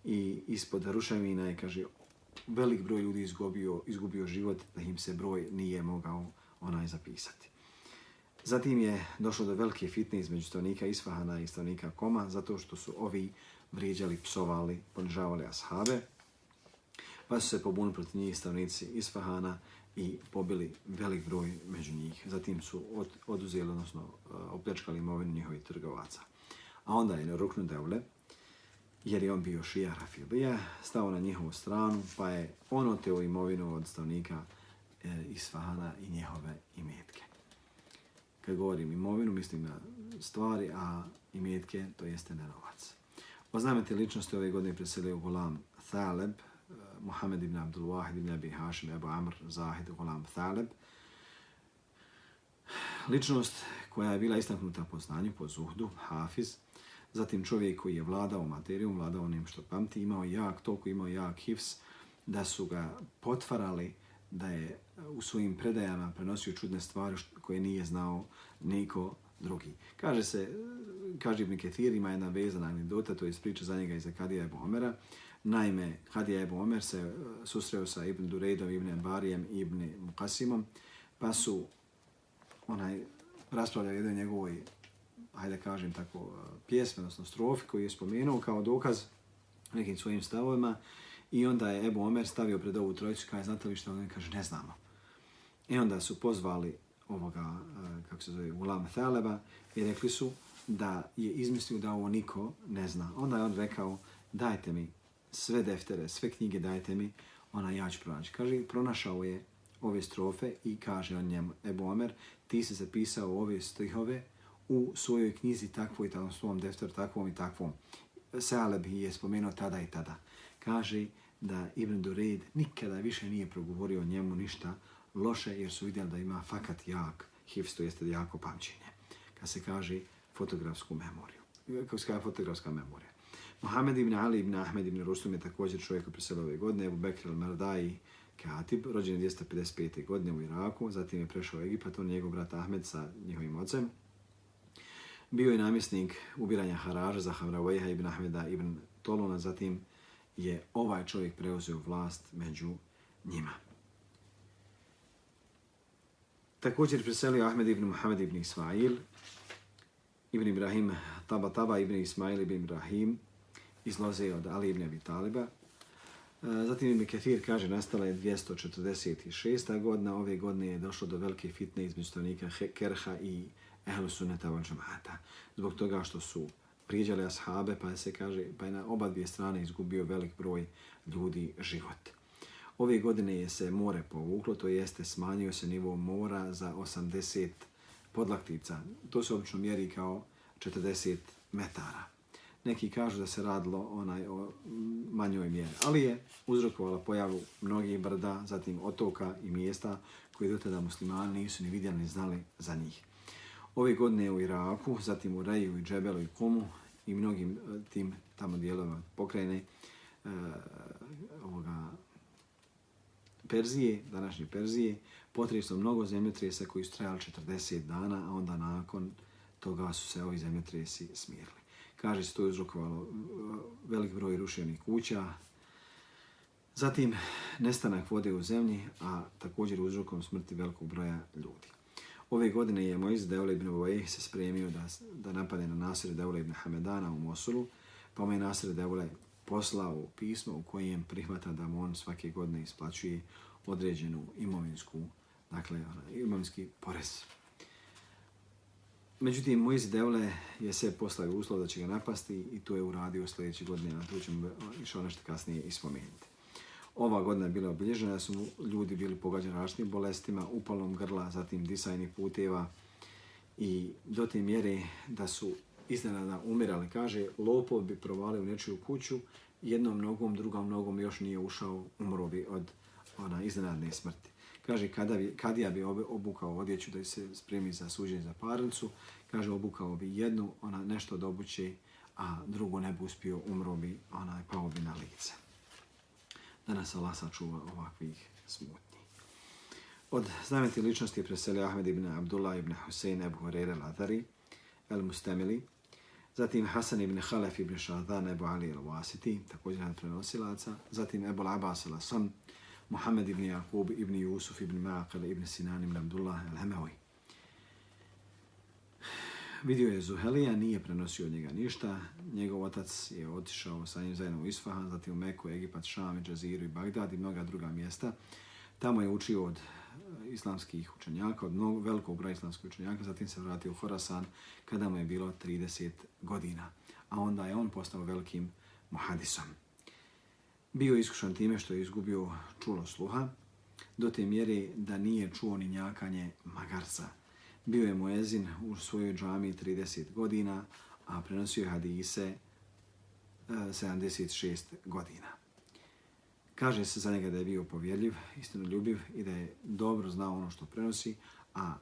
i ispod ruševina je, kaže, velik broj ljudi izgubio, izgubio život da im se broj nije mogao onaj zapisati. Zatim je došlo do velike fitne između stavnika Isfahana i stavnika Koma zato što su ovi vrijeđali, psovali, ponižavali ashabe. Pa su se pobunili protiv njih stavnici Isfahana i pobili velik broj među njih. Zatim su od, oduzeli, odnosno e, opljačkali imovinu njihovih trgovaca. A onda je Ruknu Devle, jer je on bio šija Rafilija, stao na njihovu stranu, pa je on oteo imovinu od stavnika e, Isfahana i njihove imetke. Kad govorim imovinu, mislim na stvari, a imetke, to jeste na novac. Oznamete ličnosti ove godine preselio Gulam Thaleb, Muhammed ibn Abdul Wahid ibn Abi Hashim, Ebu Amr, Zahid, Gulam Thaleb. Ličnost koja je bila istaknuta po znanju, po zuhdu, Hafiz, zatim čovjek koji je vladao materijom, vladao onim što pamti, imao jak, toliko imao jak hifs, da su ga potvarali da je u svojim predajama prenosio čudne stvari koje nije znao niko drugi. Kaže se, kaže Ibn Ketir, ima jedna vezana anegdota, to je priča za njega iz Akadija Ebu Omera. Naime, Hadija Ebu Omer se eh, susreo sa Ibn Durejdom, Ibn Embarijem i Ibn Mukasimom, pa su onaj, raspravljali jednoj njegovoj, hajde kažem tako, eh, pjesme, odnosno strofi koju je spomenuo kao dokaz nekim svojim stavovima i onda je Ebu Omer stavio pred ovu trojicu kaže, znate li što? On kaže, ne znamo. I onda su pozvali ovoga, eh, kako se zove, Ulam Thaleba i rekli su da je izmislio da ovo niko ne zna. Onda je on rekao, dajte mi sve deftere, sve knjige dajte mi, ona ja ću pronaći. Kaže, pronašao je ove strofe i kaže on njemu, Ebu Omer, ti si zapisao ove stihove u svojoj knjizi takvoj, takvom svom defteru takvom i takvom. Saleb je spomenuo tada i tada. Kaže da Ibn Dureid nikada više nije progovorio o njemu ništa loše, jer su vidjeli da ima fakat jak hifz, to jeste jako pamćenje. Kad se kaže fotografsku memoriju. Kako se kaže fotografska memorija. Mohamed ibn Ali ibn Ahmed ibn Rustum je također čovjek koji preselio ove godine. Ebu Bekr al-Mardai Katib, rođen 255. godine u Iraku, zatim je prešao u Egipat, on je njegov brat Ahmed sa njihovim ocem. Bio je namjesnik ubiranja haraža za Hamravajha ibn Ahmeda ibn Toluna, zatim je ovaj čovjek preuzeo vlast među njima. Također preselio Ahmed ibn Muhammed ibn Ismail, ibn Ibrahim Taba Taba ibn Ismail ibn Ibrahim, izloze od Ali ibn Abi Taliba. E, zatim Ibn Kathir kaže, nastala je 246. godina, ove godine je došlo do velike fitne između stanovnika Kerha i Ehlu Sunneta van Džamata. Zbog toga što su prijeđali ashabe, pa se kaže, pa je na oba dvije strane izgubio velik broj ljudi život. Ove godine je se more povuklo, to jeste smanjio se nivo mora za 80 podlaktica. To se obično mjeri kao 40 metara. Neki kažu da se radilo onaj o manjoj mjeri, ali je uzrokovala pojavu mnogih brda, zatim otoka i mjesta koji do tada muslimani nisu ni vidjeli ni znali za njih. Ove godine u Iraku, zatim u Reju i Džebelu i Kumu i mnogim e, tim tamo dijelovima pokrajine uh, ovoga Perzije, današnje Perzije, potreslo mnogo zemljotresa koji su trajali 40 dana, a onda nakon toga su se ovi zemljotresi smirili. Kaže se to je uzrokovalo e, velik broj rušenih kuća, zatim nestanak vode u zemlji, a također uzrokom smrti velikog broja ljudi. Ove godine je Moiz Deule ibn Uvejh se spremio da, da napade na Nasir Deule ibn Hamedana u Mosulu, pa mu je Nasir Deule poslao pismo u kojem prihvata da mu on svake godine isplaćuje određenu imovinsku, dakle, ono, imovinski porez. Međutim, Moiz Devle je se postavio uslov da će ga napasti i to je uradio sljedeće godine, a tu ćemo išao nešto kasnije ispomenuti. Ova godina je bila obilježena da su ljudi bili pogađani različitim bolestima, upalom grla, zatim disajnih puteva i do te mjere da su iznenada umirali. Kaže, lopov bi provalio u nečiju kuću, jednom nogom, drugom nogom još nije ušao, umro bi od ona iznenadne smrti. Kaže, kada bi, kad ja bi obukao odjeću da se spremi za suđenje za parnicu, kaže, obukao bi jednu, ona nešto od obuće, a drugu ne bi uspio, umro bi, ona pao bi na lice Danas Allah sačuva ovakvih smutnji. Od znameti ličnosti preselio Ahmed ibn Abdullah ibn Husein ibn Hureyre Ladari, El al-Mustemili, zatim Hasan ibn Halef ibn Shadhan Ebu Ali al-Wasiti, također jedan prenosilaca, zatim Ebu al-Abbas al-Asan, Muhammed ibn Jakub ibn Yusuf ibn Maqal ibn Sinan ibn Abdullah al-Hamawi vidio je Zuhelija, nije prenosio od njega ništa. Njegov otac je otišao sa njim zajedno u Isfahan, zatim u Meku, Egipat, Šam, Džaziru i Bagdad i mnoga druga mjesta. Tamo je učio od eh, islamskih učenjaka, od mnogo, velikog broja islamskih učenjaka, zatim se vratio u Horasan kada mu je bilo 30 godina. A onda je on postao velikim muhadisom. Bio iskušan time što je izgubio čulo sluha, do te mjere da nije čuo ni njakanje magarca. Bio je muezin u svojoj džami 30 godina, a prenosio je hadise e, 76 godina. Kaže se za njega da je bio povjerljiv, istinoljubiv i da je dobro znao ono što prenosi, a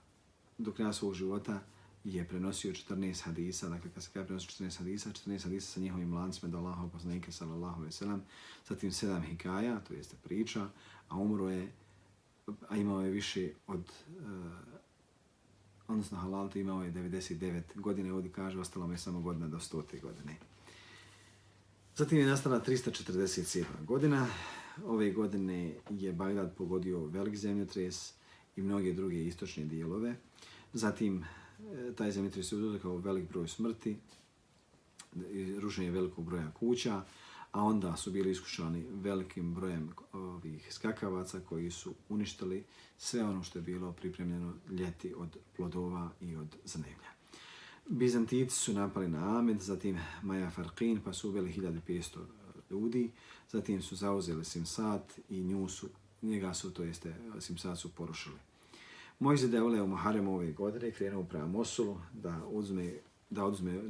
do kraja svog života je prenosio 14 hadisa, dakle kad se kada prenosio 14 hadisa, 14 hadisa sa njihovim lancima do Allahov poslanika sallallahu alaihi sallam, zatim 7 hikaja, to jeste priča, a umro je a imao je više od uh, odnosno halalta imao je 99 godine, ovdje kaže, ostalo mu je samo godina do 100. godine. Zatim je nastala 347. godina. Ove godine je Bagdad pogodio velik zemljotres i mnoge druge istočne dijelove. Zatim E, taj zemljotres je uzrokao velik broj smrti, rušenje velikog broja kuća, a onda su bili iskušani velikim brojem ovih skakavaca koji su uništili sve ono što je bilo pripremljeno ljeti od plodova i od zanevlja. Bizantici su napali na Amed, zatim Maja Farqin, pa su uveli 1500 ljudi, zatim su zauzeli Simsat i nju su, njega su, to jeste, Simsat su porušili. Mojze da je uleo Muharemu ove godine krenuo prema Mosulu da uzme da oduzme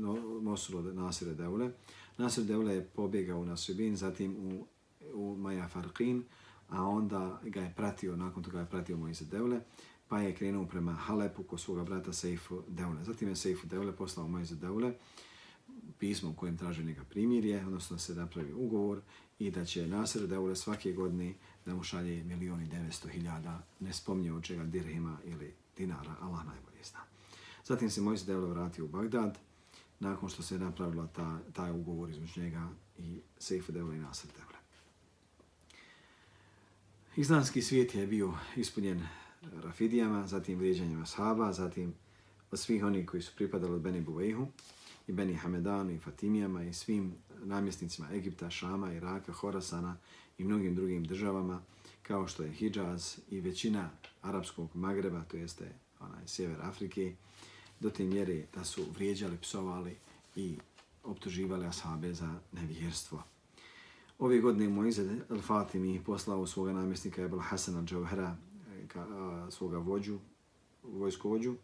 Mosulu od Nasira Deule. Nasir Deule je pobjegao na Subin, zatim u, u Maja Farqin, a onda ga je pratio, nakon toga je pratio Mojze Deule pa je krenuo prema Halepu kod svoga brata Seifu Deule. Zatim je Seifu Deule poslao Mojze Deule pismo u kojem traže neka primirje, odnosno se napravi ugovor i da će Nasir Deule svake godine da mu šalje milijoni 900 hiljada, ne spomnje od čega dirhima ili dinara, Allah najbolje zna. Zatim se Mojsi Devlo vratio u Bagdad, nakon što se napravila ta, taj ugovor između njega i Seifu Deule i Nasir Deule. Islamski svijet je bio ispunjen Rafidijama, zatim vrijeđanjem Ashaba, zatim od svih onih koji su pripadali od Beni Buvejhu i Beni Hamedanu i Fatimijama i svim namjesnicima Egipta, Šama, Iraka, Horasana i mnogim drugim državama kao što je Hidžaz i većina arapskog Magreba, to jeste onaj sjever Afrike, do te mjere da su vrijeđali, psovali i optuživali ashabe za nevjerstvo. Ove godine Moize al-Fatimi poslao svoga namjesnika Ebel Hasana Džavhera eh, eh, svoga vođu, vojskovođu.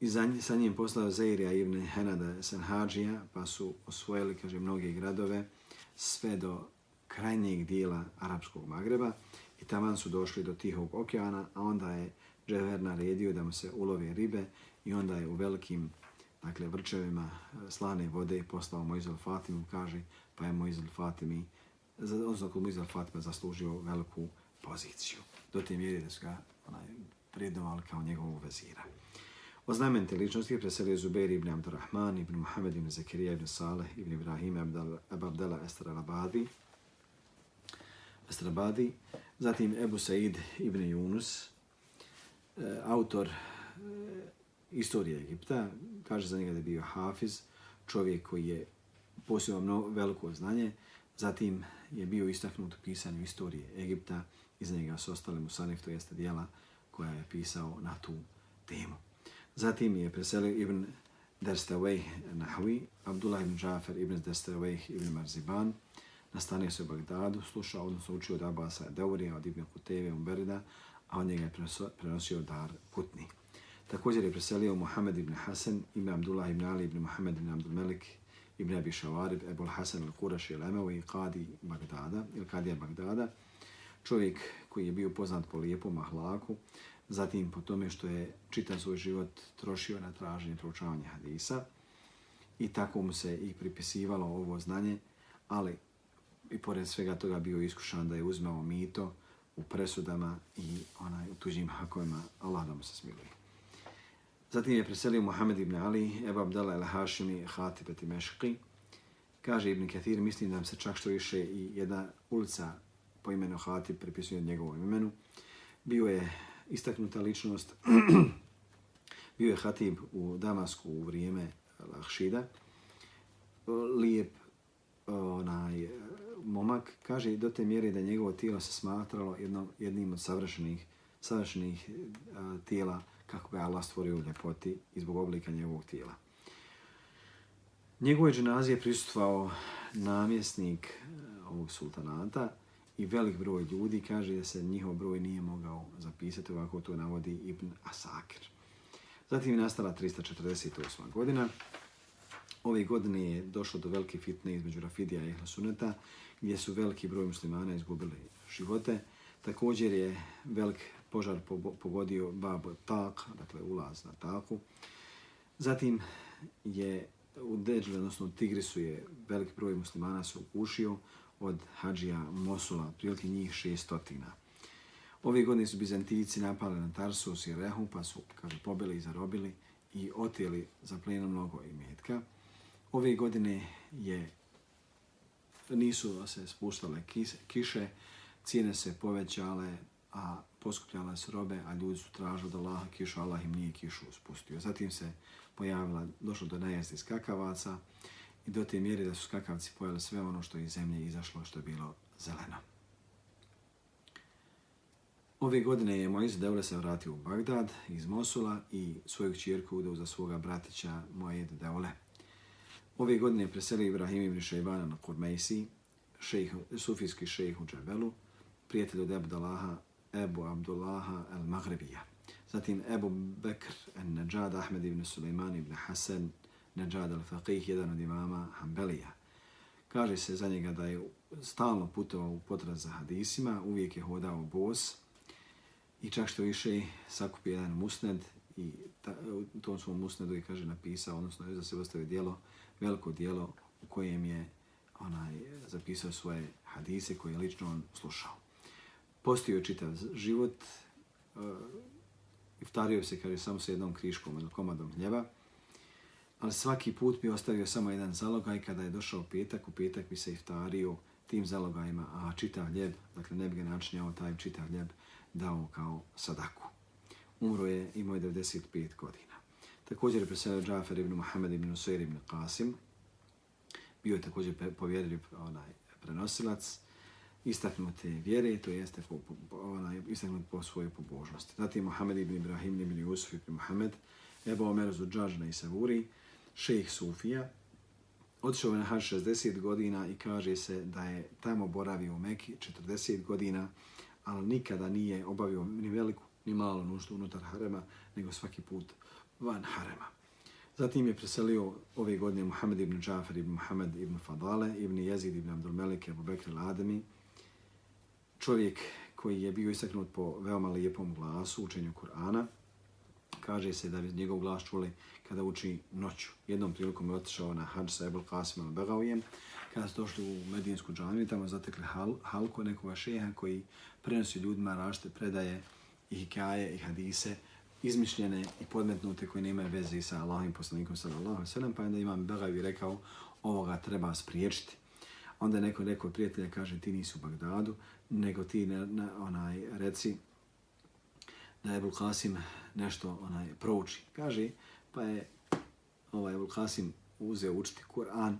I za, sa njim poslao Zeirija ibn Henada Senhađija, pa su osvojili, kaže, mnoge gradove, sve do krajnijeg dijela Arapskog Magreba i tamo su došli do Tihog okeana, a onda je Džever naredio da mu se ulove ribe i onda je u velikim dakle, vrčevima slane vode poslao Mojzel Fatimu, kaže, pa je Mojzel Fatimi, odnosno kod Mojzel Fatima zaslužio veliku poziciju do te mjere da su ga onaj, prednovali kao njegovog vezira. O znamenite ličnosti je preselio Zubair ibn Abdurrahman, ibn Muhammed ibn Zakirija ibn Saleh, ibn Ibrahim ibn Abdala Estar al-Abadi, Strabadi, al-Abadi, zatim Ebu Said ibn Yunus, e, autor e, istorije Egipta, kaže za njega da je bio Hafiz, čovjek koji je posebno veliko znanje, zatim je bio istaknut u pisanju istorije Egipta, iz njega su ostale Musanif, to jeste dijela koja je pisao na tu temu. Zatim je preselio Ibn Derstavej Nahvi, Abdullah ibn Džafer ibn Derstavej ibn Marziban, nastanio se u Bagdadu, slušao, odnosno učio od Abasa Deurija, od Ibn Kuteve, Umberida, a on njega je prenosio dar putni. Također je preselio Muhammed ibn Hasan, ime Abdullah ibn Ali ibn Muhammed ibn Abdul Melik, ibn Abi Shawarib, Ebul Hasan al-Quraši al-Emevi, Qadi Bagdada, ili Kadija Bagdada, čovjek koji je bio poznat po lijepom ahlaku, zatim po tome što je čitav svoj život trošio na traženje proučavanja hadisa i tako mu se i pripisivalo ovo znanje, ali i pored svega toga bio iskušan da je uzmao mito u presudama i onaj u tuđim hakovima, Allah da mu se smiluje. Zatim je preselio Muhammed ibn Ali, Ebu Abdala el Hašimi, Hatib et Meški. Kaže Ibn Kathir, mislim da se čak što više i jedna ulica po imenu Hatib prepisuje njegovom imenu. Bio je istaknuta ličnost, bio je Hatib u Damasku u vrijeme Lahšida. Lijep onaj momak, kaže do te mjere da njegovo tijelo se smatralo jednom, jednim od savršenih, savršenih a, tijela kako ga Allah stvorio u ljepoti i zbog oblika njegovog tijela. Njegove dženazije prisutvao namjesnik e, ovog sultanata, i velik broj ljudi kaže da se njihov broj nije mogao zapisati, ovako to navodi Ibn Asakir. Zatim je nastala 348. godina. Ove godine je došlo do velike fitne između Rafidija i Hlasuneta, gdje su veliki broj muslimana izgubili živote. Također je velik požar pogodio Bab Tak, dakle ulaz na Taku. Zatim je u Deđli, odnosno u Tigrisu je velik broj muslimana se ukušio od Hadžija Mosula, prilike njih šestotina. Ove godine su Bizantijici napali na Tarsus i Rehu, pa su, kaže, pobili i zarobili i otijeli za pleno mnogo imetka. Ove godine je nisu se spuštale kiše, cijene se povećale, a poskupljale su robe, a ljudi su tražili da Allah kišu, Allah im nije kišu spustio. Zatim se pojavila, došlo do najesti skakavaca i do te mjere da su skakavci pojeli sve ono što je iz zemlje izašlo, što je bilo zeleno. Ove godine je Mojz Devle se vratio u Bagdad iz Mosula i svoju čirku udao za svoga bratića Mojed Devle. Ove godine je preselio Ibrahim ibn Šejbana na Kurmejsi, šejh, sufijski šejh u Džabelu, prijatelj od Abdullaha, Ebu Abdullaha el-Magrebija. Zatim Ebu Bekr el-Najad, Ahmed ibn Suleiman ibn Hasan, Najad al-Faqih, jedan od imama Hanbelija. Kaže se za njega da je stalno putovao u potraz za hadisima, uvijek je hodao bos i čak što više sakupio jedan musned i ta, u tom svom musnedu je kaže napisao, odnosno je za se ostavio dijelo, veliko dijelo u kojem je onaj zapisao svoje hadise koje je lično on slušao. Postio čitav život, uh, iftario se, kaže, samo sa jednom kriškom ili komadom hljeba, ali svaki put bi ostavio samo jedan zalogaj kada je došao petak, u petak bi se iftario tim zalogajima, a čitav hljeb, dakle ne bi ga načinjao taj čitav hljeb, dao kao sadaku. Umro je, imao je 95 godina. Također je preselio Džafer ibn Muhammed ibn Usair ibn Qasim. Bio je također povjerljiv onaj prenosilac istaknute vjere, to jeste po, po, onaj, istaknut po svojoj pobožnosti. Zatim Muhammed ibn Ibrahim ibn Yusuf ibn Muhammed, Ebu Omer Zuđađna i Savuri, šejh Sufija, Otišao je na hađ 60 godina i kaže se da je tamo boravio u Meki 40 godina, ali nikada nije obavio ni veliku ni malu nuždu unutar harema, nego svaki put van harema. Zatim je preselio ove godine Muhammed ibn Džafer ibn Muhammed ibn Fadale, ibn Jezid ibn Abdul Melik, Abu Bekr al-Ademi, čovjek koji je bio istaknut po veoma lijepom glasu učenju Kur'ana. Kaže se da bi njegov glas čuli kada uči noću. Jednom prilikom je otišao na hađ sa Ebel Qasim al-Begavijem. Kada su došli u Medijinsku džamiju, tamo zatekli hal, halku nekoga šeha koji prenosi ljudima rašte predaje i hikaje i hadise izmišljene i podmetnute koje nemaju veze sa Allahim poslanikom sallallahu alejhi ve sellem pa onda imam Begavi rekao ovoga treba spriječiti. Onda neko neko prijatelja kaže ti nisi u Bagdadu, nego ti na, na, onaj reci da je Kasim nešto onaj prouči. Kaže pa je ovaj Kasim uzeo učiti Kur'an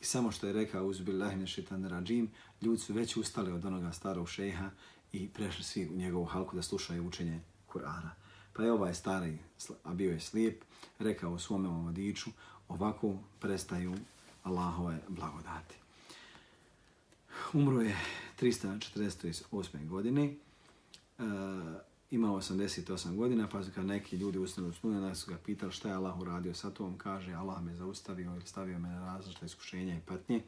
i samo što je rekao uzbillahi min šaitanir rajim, ljudi su već ustali od onoga starog šeha i prešli svi u njegovu halku da slušaju učenje Kur'ana. Pa je ovaj stari, a bio je slijep, rekao u svome vodiču, ovako prestaju Allahove blagodati. Umro je 348. godine, e, imao 88 godina, pa kad neki ljudi usnili u snu, su ga pitali šta je Allah uradio sa tom, kaže Allah me zaustavio ili stavio me na različite iskušenja i patnje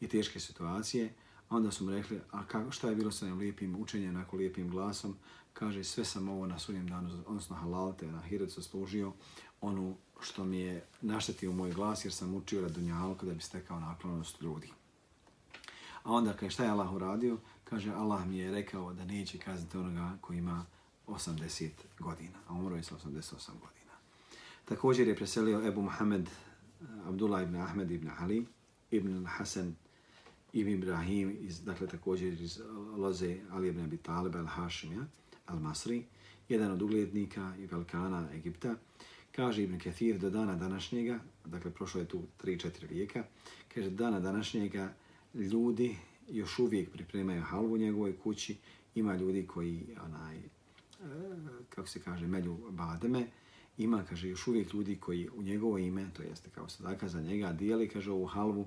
i teške situacije. A onda su mu rekli, a kako, šta je bilo sa njim lijepim učenjem, onako lijepim glasom? Kaže, sve sam ovo na sunjem danu, odnosno halalte, na hiret služio, onu što mi je naštetio moj glas, jer sam učio radunjalko da bi stekao naklonost ljudi. A onda kaže, šta je Allah uradio? Kaže, Allah mi je rekao da neće kazniti onoga koji ima 80 godina, a umro je sa 88 godina. Također je preselio Ebu Muhammed Abdullah ibn Ahmed ibn Ali, ibn Hasan ibn Ibrahim, iz, dakle također iz loze Ali ibn Abi Talib al-Hashim, al-Masri, jedan od uglednika i velikana Egipta, kaže Ibn Kathir do dana današnjega, dakle prošlo je tu 3-4 vijeka, kaže dana današnjega ljudi još uvijek pripremaju halvu u njegovoj kući, ima ljudi koji, onaj, e, kako se kaže, melju bademe, ima, kaže, još uvijek ljudi koji u njegovo ime, to jeste kao sadaka za njega, dijeli, kaže, ovu halvu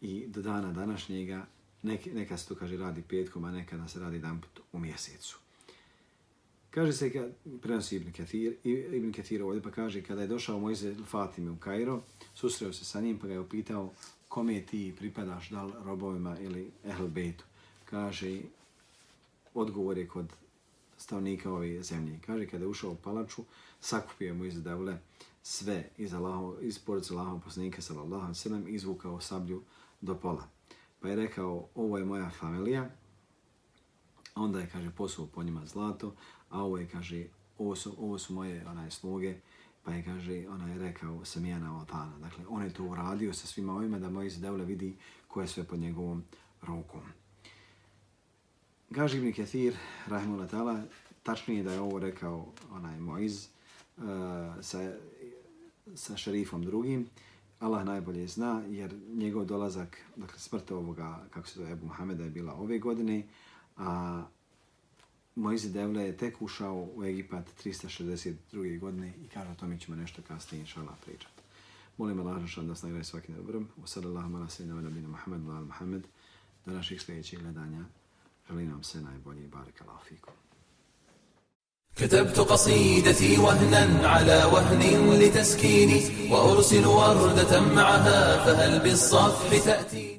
i do dana današnjega neka, neka se to kaže radi petkom, a nekada se radi jedan put u mjesecu. Kaže se, kad, prenosi Ibn Kathir, Ibn Kathir ovdje pa kaže, kada je došao Mojze Fatime u Kairo, susreo se sa njim pa ga je upitao kome ti pripadaš, da li robovima ili Ehl Bejtu. Kaže, odgovor je kod stavnika ove zemlje. Kaže, kada je ušao u palaču, sakupio je iz Devle sve iz, Allaho, iz porodice Allahom poslanika sallallahu sallam izvukao sablju do pola. Pa je rekao, ovo je moja familija, onda je, kaže, posuo po njima zlato, a ovo je, kaže, ovo su, ovo su moje onaj sluge, pa je, kaže, ona je rekao Samijana Otana. Dakle, on je to uradio sa svima ovima da Moiz Devle vidi ko je sve pod njegovom rukom. Gaži Ibn Kathir, rahimullah ta'ala, tačnije da je ovo rekao onaj Moiz uh, e, sa, sa šerifom drugim, Allah najbolje zna, jer njegov dolazak, dakle smrt ovoga, kako se to Ebu Muhameda je bila ove godine, a Moize Devle je tek ušao u Egipat 362. godine i kaže o tome ćemo nešto kasnije, inša Allah, pričati. Molim Allah da nas nagrade svaki dobrom. Wa sallallahu ala sallam ala nabina Muhammed wa ala Muhammed. Do naših sljedećih gledanja. Želim vam se najbolje i barik Allah fikum. كتبت قصيدتي وهنا على وهن لتسكيني وأرسل وردة معها فهل بالصفح تأتي